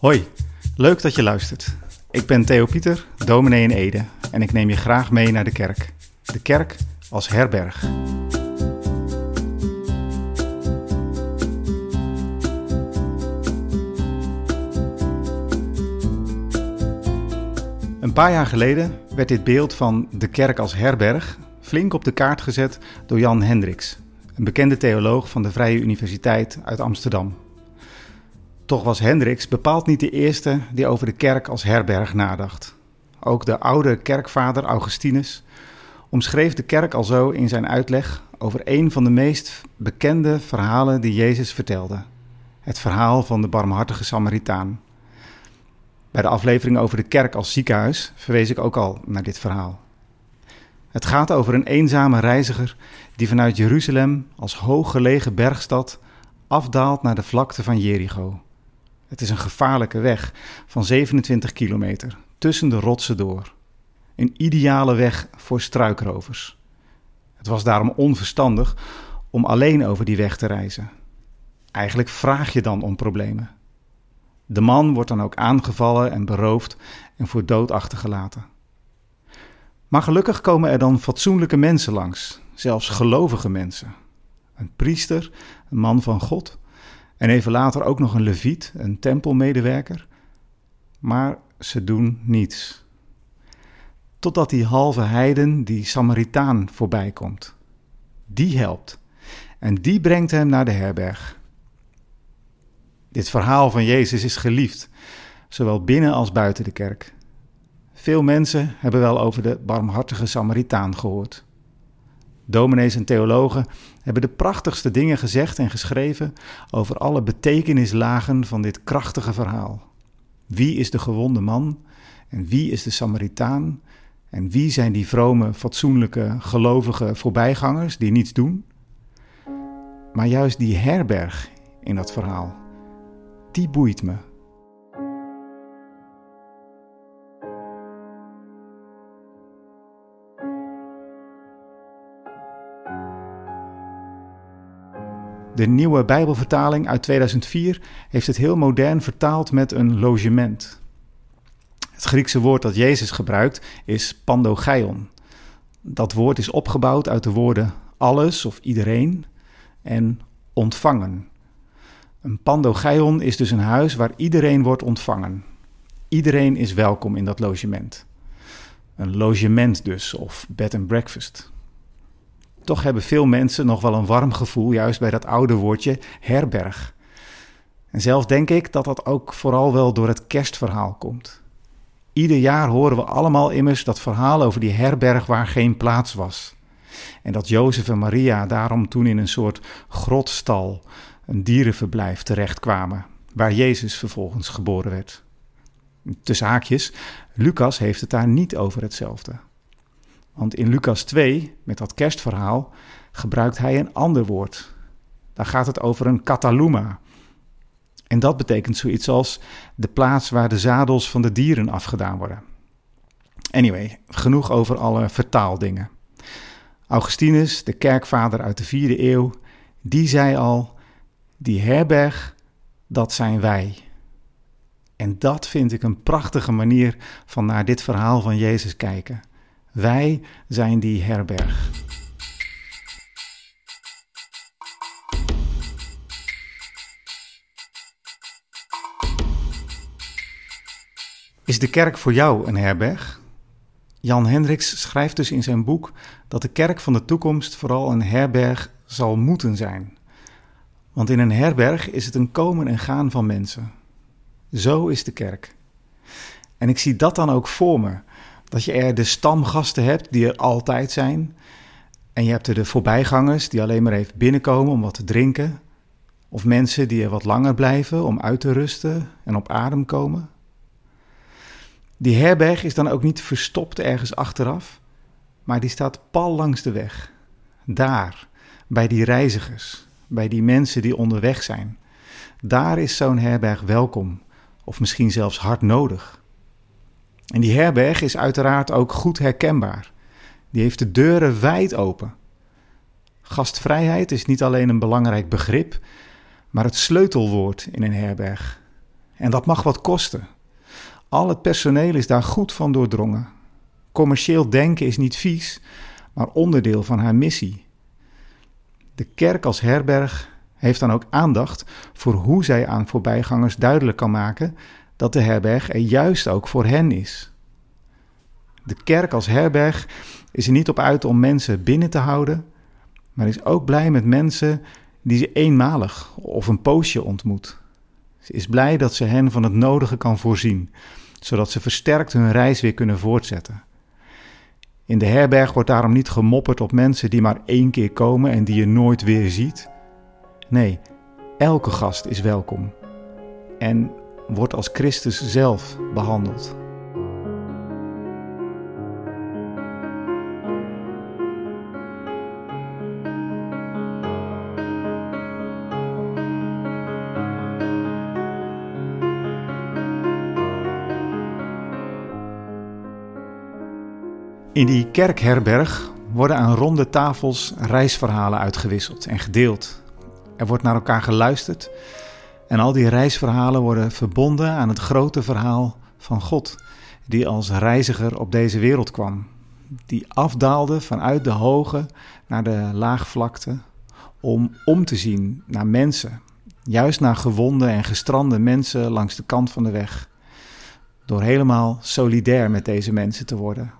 Hoi, leuk dat je luistert. Ik ben Theo Pieter, dominee in Ede en ik neem je graag mee naar de kerk. De kerk als herberg. Een paar jaar geleden werd dit beeld van de kerk als herberg flink op de kaart gezet door Jan Hendricks, een bekende theoloog van de Vrije Universiteit uit Amsterdam. Toch was Hendricks bepaald niet de eerste die over de kerk als herberg nadacht. Ook de oude kerkvader Augustinus omschreef de kerk al zo in zijn uitleg over een van de meest bekende verhalen die Jezus vertelde: het verhaal van de barmhartige Samaritaan. Bij de aflevering over de kerk als ziekenhuis verwees ik ook al naar dit verhaal. Het gaat over een eenzame reiziger die vanuit Jeruzalem als hooggelegen bergstad afdaalt naar de vlakte van Jericho. Het is een gevaarlijke weg van 27 kilometer tussen de rotsen door. Een ideale weg voor struikrovers. Het was daarom onverstandig om alleen over die weg te reizen. Eigenlijk vraag je dan om problemen. De man wordt dan ook aangevallen en beroofd en voor dood achtergelaten. Maar gelukkig komen er dan fatsoenlijke mensen langs, zelfs gelovige mensen. Een priester, een man van God, en even later ook nog een leviet, een tempelmedewerker. Maar ze doen niets. Totdat die halve heiden, die Samaritaan, voorbij komt. Die helpt. En die brengt hem naar de herberg. Dit verhaal van Jezus is geliefd, zowel binnen als buiten de kerk. Veel mensen hebben wel over de barmhartige Samaritaan gehoord. Dominees en theologen hebben de prachtigste dingen gezegd en geschreven over alle betekenislagen van dit krachtige verhaal. Wie is de gewonde man en wie is de Samaritaan en wie zijn die vrome, fatsoenlijke, gelovige voorbijgangers die niets doen? Maar juist die herberg in dat verhaal, die boeit me. De nieuwe Bijbelvertaling uit 2004 heeft het heel modern vertaald met een logement. Het Griekse woord dat Jezus gebruikt is pandogeion. Dat woord is opgebouwd uit de woorden alles of iedereen en ontvangen. Een pandogeion is dus een huis waar iedereen wordt ontvangen. Iedereen is welkom in dat logement. Een logement dus, of bed and breakfast. Toch hebben veel mensen nog wel een warm gevoel juist bij dat oude woordje herberg. En zelf denk ik dat dat ook vooral wel door het kerstverhaal komt. Ieder jaar horen we allemaal immers dat verhaal over die herberg waar geen plaats was. En dat Jozef en Maria daarom toen in een soort grotstal, een dierenverblijf, terechtkwamen, waar Jezus vervolgens geboren werd. Tussen haakjes, Lucas heeft het daar niet over hetzelfde. Want in Lucas 2, met dat kerstverhaal, gebruikt hij een ander woord. Daar gaat het over een kataluma. En dat betekent zoiets als de plaats waar de zadels van de dieren afgedaan worden. Anyway, genoeg over alle vertaaldingen. Augustinus, de kerkvader uit de vierde eeuw, die zei al: die herberg, dat zijn wij. En dat vind ik een prachtige manier van naar dit verhaal van Jezus kijken. Wij zijn die herberg. Is de kerk voor jou een herberg? Jan Hendricks schrijft dus in zijn boek dat de kerk van de toekomst vooral een herberg zal moeten zijn. Want in een herberg is het een komen en gaan van mensen. Zo is de kerk. En ik zie dat dan ook voor me. Dat je er de stamgasten hebt die er altijd zijn. En je hebt er de voorbijgangers die alleen maar even binnenkomen om wat te drinken. Of mensen die er wat langer blijven om uit te rusten en op adem komen. Die herberg is dan ook niet verstopt ergens achteraf, maar die staat pal langs de weg. Daar, bij die reizigers, bij die mensen die onderweg zijn. Daar is zo'n herberg welkom, of misschien zelfs hard nodig. En die herberg is uiteraard ook goed herkenbaar. Die heeft de deuren wijd open. Gastvrijheid is niet alleen een belangrijk begrip, maar het sleutelwoord in een herberg. En dat mag wat kosten. Al het personeel is daar goed van doordrongen. Commercieel denken is niet vies, maar onderdeel van haar missie. De kerk als herberg heeft dan ook aandacht voor hoe zij aan voorbijgangers duidelijk kan maken dat de herberg er juist ook voor hen is. De kerk als herberg is er niet op uit om mensen binnen te houden, maar is ook blij met mensen die ze eenmalig of een poosje ontmoet. Ze is blij dat ze hen van het nodige kan voorzien, zodat ze versterkt hun reis weer kunnen voortzetten. In de herberg wordt daarom niet gemopperd op mensen die maar één keer komen en die je nooit weer ziet. Nee, elke gast is welkom en wordt als Christus zelf behandeld. In die kerkherberg worden aan ronde tafels reisverhalen uitgewisseld en gedeeld. Er wordt naar elkaar geluisterd en al die reisverhalen worden verbonden aan het grote verhaal van God, die als reiziger op deze wereld kwam. Die afdaalde vanuit de hoge naar de laagvlakte om om te zien naar mensen, juist naar gewonde en gestrande mensen langs de kant van de weg. Door helemaal solidair met deze mensen te worden.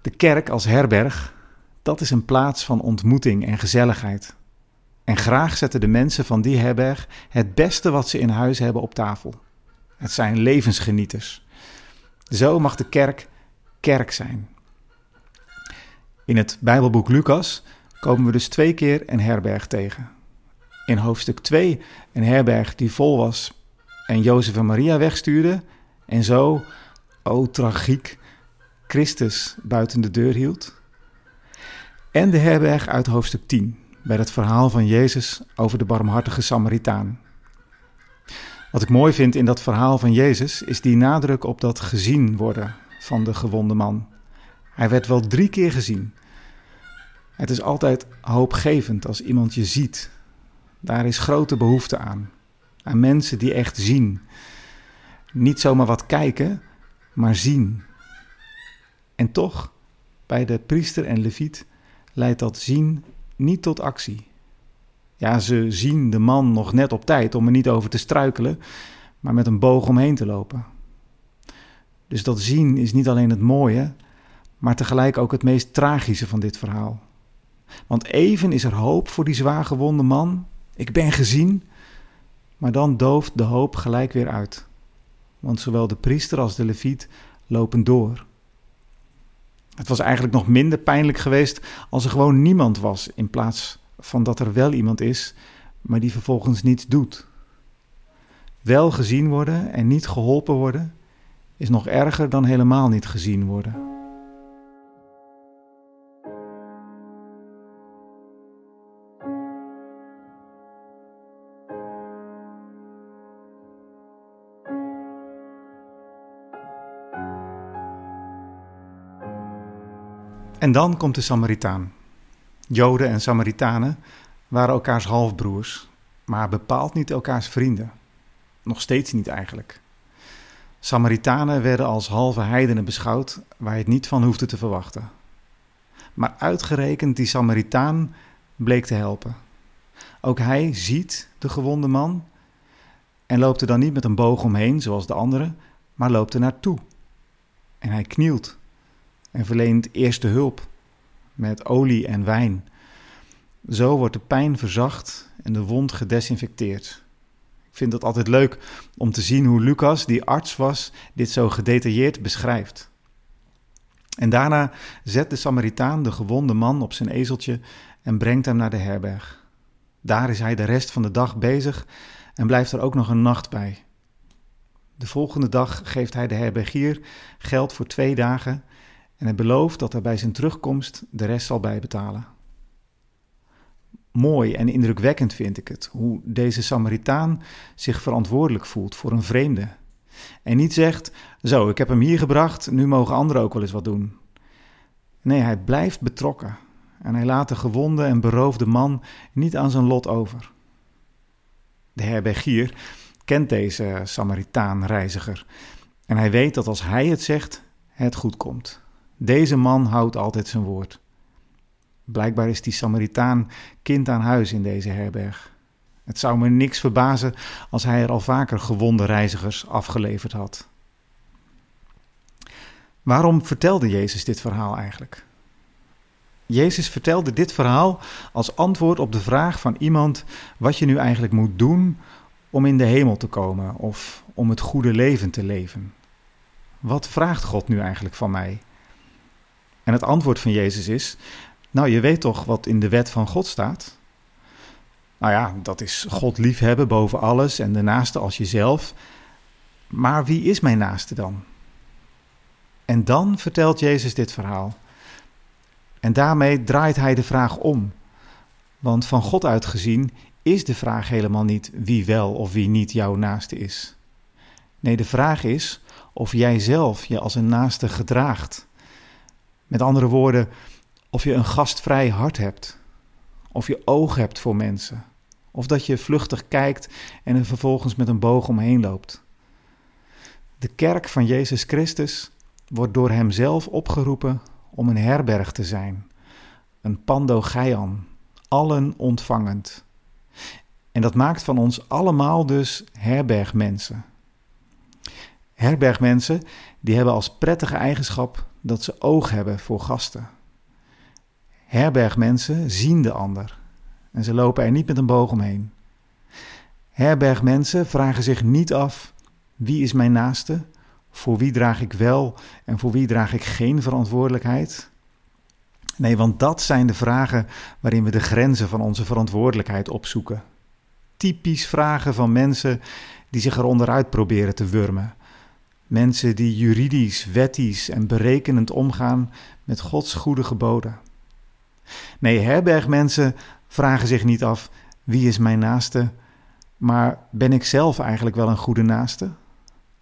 De kerk als herberg, dat is een plaats van ontmoeting en gezelligheid. En graag zetten de mensen van die herberg het beste wat ze in huis hebben op tafel. Het zijn levensgenieters. Zo mag de kerk kerk zijn. In het Bijbelboek Lucas komen we dus twee keer een herberg tegen. In hoofdstuk 2 een herberg die vol was en Jozef en Maria wegstuurde en zo, o tragiek, Christus buiten de deur hield. En de herberg uit hoofdstuk 10, bij het verhaal van Jezus over de barmhartige Samaritaan. Wat ik mooi vind in dat verhaal van Jezus is die nadruk op dat gezien worden van de gewonde man. Hij werd wel drie keer gezien. Het is altijd hoopgevend als iemand je ziet. Daar is grote behoefte aan. Aan mensen die echt zien. Niet zomaar wat kijken, maar zien. En toch, bij de priester en leviet leidt dat zien niet tot actie. Ja, ze zien de man nog net op tijd om er niet over te struikelen, maar met een boog omheen te lopen. Dus dat zien is niet alleen het mooie, maar tegelijk ook het meest tragische van dit verhaal. Want even is er hoop voor die zwaargewonde man. Ik ben gezien. Maar dan dooft de hoop gelijk weer uit. Want zowel de priester als de leviet lopen door. Het was eigenlijk nog minder pijnlijk geweest als er gewoon niemand was, in plaats van dat er wel iemand is, maar die vervolgens niets doet. Wel gezien worden en niet geholpen worden is nog erger dan helemaal niet gezien worden. En dan komt de Samaritaan. Joden en Samaritanen waren elkaars halfbroers, maar bepaald niet elkaars vrienden. Nog steeds niet eigenlijk. Samaritanen werden als halve heidenen beschouwd, waar je het niet van hoefde te verwachten. Maar uitgerekend die Samaritaan bleek te helpen. Ook hij ziet de gewonde man en loopt er dan niet met een boog omheen zoals de anderen, maar loopt er naartoe. En hij knielt en verleent eerste hulp met olie en wijn. Zo wordt de pijn verzacht en de wond gedesinfecteerd. Ik vind het altijd leuk om te zien hoe Lucas, die arts was, dit zo gedetailleerd beschrijft. En daarna zet de Samaritaan de gewonde man op zijn ezeltje en brengt hem naar de herberg. Daar is hij de rest van de dag bezig en blijft er ook nog een nacht bij. De volgende dag geeft hij de herbergier geld voor twee dagen en hij belooft dat hij bij zijn terugkomst de rest zal bijbetalen. Mooi en indrukwekkend vind ik het, hoe deze Samaritaan zich verantwoordelijk voelt voor een vreemde. En niet zegt: Zo, ik heb hem hier gebracht, nu mogen anderen ook wel eens wat doen. Nee, hij blijft betrokken en hij laat de gewonde en beroofde man niet aan zijn lot over. De herbergier kent deze Samaritaan-reiziger. En hij weet dat als hij het zegt, het goed komt. Deze man houdt altijd zijn woord. Blijkbaar is die Samaritaan kind aan huis in deze herberg. Het zou me niks verbazen als hij er al vaker gewonde reizigers afgeleverd had. Waarom vertelde Jezus dit verhaal eigenlijk? Jezus vertelde dit verhaal als antwoord op de vraag van iemand wat je nu eigenlijk moet doen om in de hemel te komen of om het goede leven te leven. Wat vraagt God nu eigenlijk van mij? En het antwoord van Jezus is: Nou, je weet toch wat in de wet van God staat? Nou ja, dat is God liefhebben boven alles en de naaste als jezelf. Maar wie is mijn naaste dan? En dan vertelt Jezus dit verhaal. En daarmee draait hij de vraag om. Want van God uit gezien is de vraag helemaal niet wie wel of wie niet jouw naaste is. Nee, de vraag is of jij zelf je als een naaste gedraagt. Met andere woorden, of je een gastvrij hart hebt. Of je oog hebt voor mensen. Of dat je vluchtig kijkt en er vervolgens met een boog omheen loopt. De kerk van Jezus Christus wordt door Hemzelf opgeroepen om een herberg te zijn, een pandogeian, allen ontvangend. En dat maakt van ons allemaal dus herbergmensen. Herbergmensen die hebben als prettige eigenschap dat ze oog hebben voor gasten. Herbergmensen zien de ander en ze lopen er niet met een boog omheen. Herbergmensen vragen zich niet af wie is mijn naaste, voor wie draag ik wel en voor wie draag ik geen verantwoordelijkheid? Nee, want dat zijn de vragen waarin we de grenzen van onze verantwoordelijkheid opzoeken. Typisch vragen van mensen die zich er onderuit proberen te wurmen. Mensen die juridisch, wettisch en berekenend omgaan met Gods goede geboden. Nee, herbergmensen vragen zich niet af wie is mijn naaste, maar ben ik zelf eigenlijk wel een goede naaste?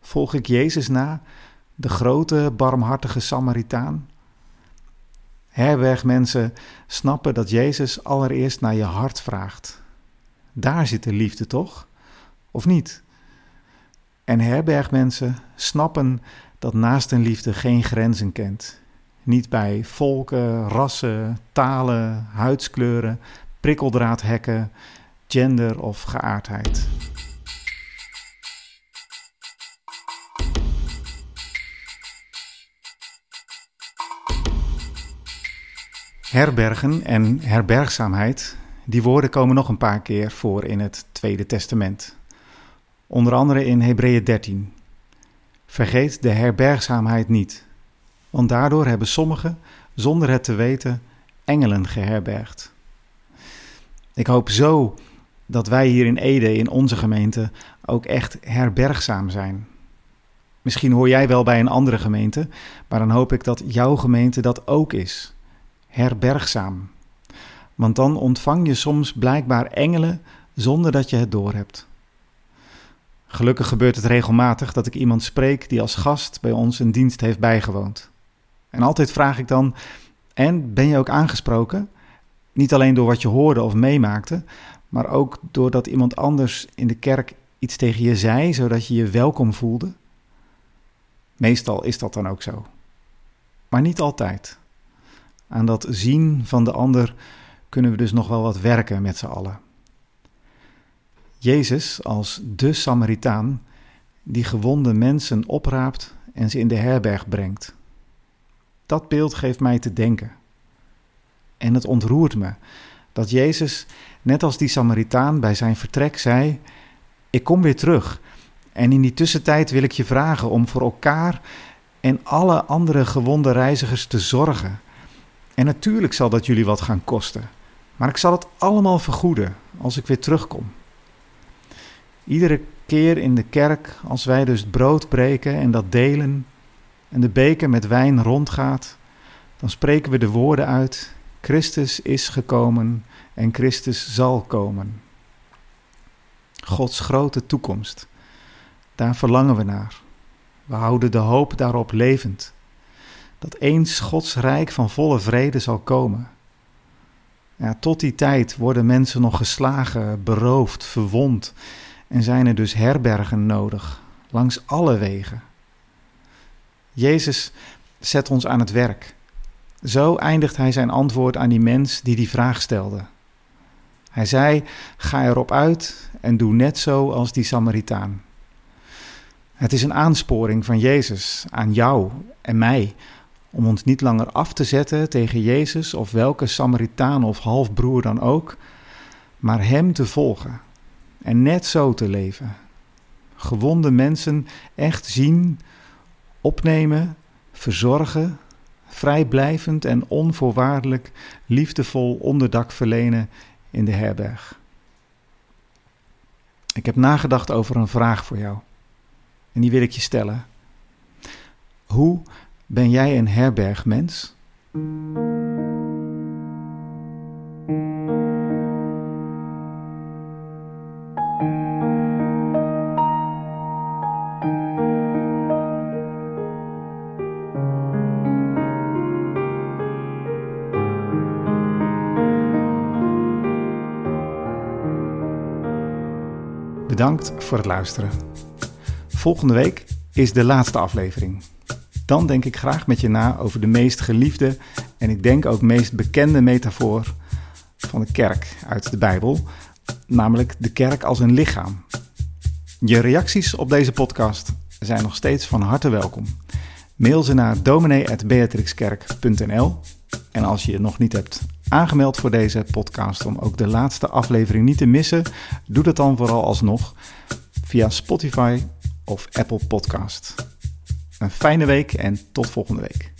Volg ik Jezus na, de grote, barmhartige Samaritaan? Herbergmensen snappen dat Jezus allereerst naar je hart vraagt. Daar zit de liefde toch? Of niet? En herbergmensen snappen dat naast een liefde geen grenzen kent. Niet bij volken, rassen, talen, huidskleuren, prikkeldraadhekken, gender of geaardheid. Herbergen en herbergzaamheid, die woorden komen nog een paar keer voor in het Tweede Testament. Onder andere in Hebreeën 13. Vergeet de herbergzaamheid niet, want daardoor hebben sommigen, zonder het te weten, engelen geherbergd. Ik hoop zo dat wij hier in Ede, in onze gemeente, ook echt herbergzaam zijn. Misschien hoor jij wel bij een andere gemeente, maar dan hoop ik dat jouw gemeente dat ook is herbergzaam. Want dan ontvang je soms blijkbaar engelen zonder dat je het doorhebt. Gelukkig gebeurt het regelmatig dat ik iemand spreek die als gast bij ons een dienst heeft bijgewoond. En altijd vraag ik dan: En ben je ook aangesproken? Niet alleen door wat je hoorde of meemaakte, maar ook doordat iemand anders in de kerk iets tegen je zei, zodat je je welkom voelde. Meestal is dat dan ook zo. Maar niet altijd. Aan dat zien van de ander kunnen we dus nog wel wat werken met z'n allen. Jezus als de Samaritaan die gewonde mensen opraapt en ze in de herberg brengt. Dat beeld geeft mij te denken. En het ontroert me dat Jezus, net als die Samaritaan bij zijn vertrek, zei: Ik kom weer terug. En in die tussentijd wil ik je vragen om voor elkaar en alle andere gewonde reizigers te zorgen en natuurlijk zal dat jullie wat gaan kosten. Maar ik zal het allemaal vergoeden als ik weer terugkom. Iedere keer in de kerk, als wij dus brood breken en dat delen en de beker met wijn rondgaat, dan spreken we de woorden uit: Christus is gekomen en Christus zal komen. Gods grote toekomst, daar verlangen we naar. We houden de hoop daarop levend dat eens Gods rijk van volle vrede zal komen. Ja, tot die tijd worden mensen nog geslagen, beroofd, verwond en zijn er dus herbergen nodig, langs alle wegen. Jezus zet ons aan het werk. Zo eindigt hij zijn antwoord aan die mens die die vraag stelde. Hij zei: Ga erop uit en doe net zo als die Samaritaan. Het is een aansporing van Jezus aan jou en mij om ons niet langer af te zetten tegen Jezus of welke Samaritaan of halfbroer dan ook, maar Hem te volgen en net zo te leven. Gewonde mensen echt zien, opnemen, verzorgen, vrijblijvend en onvoorwaardelijk liefdevol onderdak verlenen in de herberg. Ik heb nagedacht over een vraag voor jou. En die wil ik je stellen. Hoe ben jij een herbergmens? Voor het luisteren. Volgende week is de laatste aflevering. Dan denk ik graag met je na over de meest geliefde en ik denk ook meest bekende metafoor van de kerk uit de Bijbel, namelijk de kerk als een lichaam. Je reacties op deze podcast zijn nog steeds van harte welkom. Mail ze naar dominee.beatrixkerk.nl en als je je nog niet hebt aangemeld voor deze podcast om ook de laatste aflevering niet te missen, doe dat dan vooral alsnog via Spotify of Apple Podcast. Een fijne week en tot volgende week.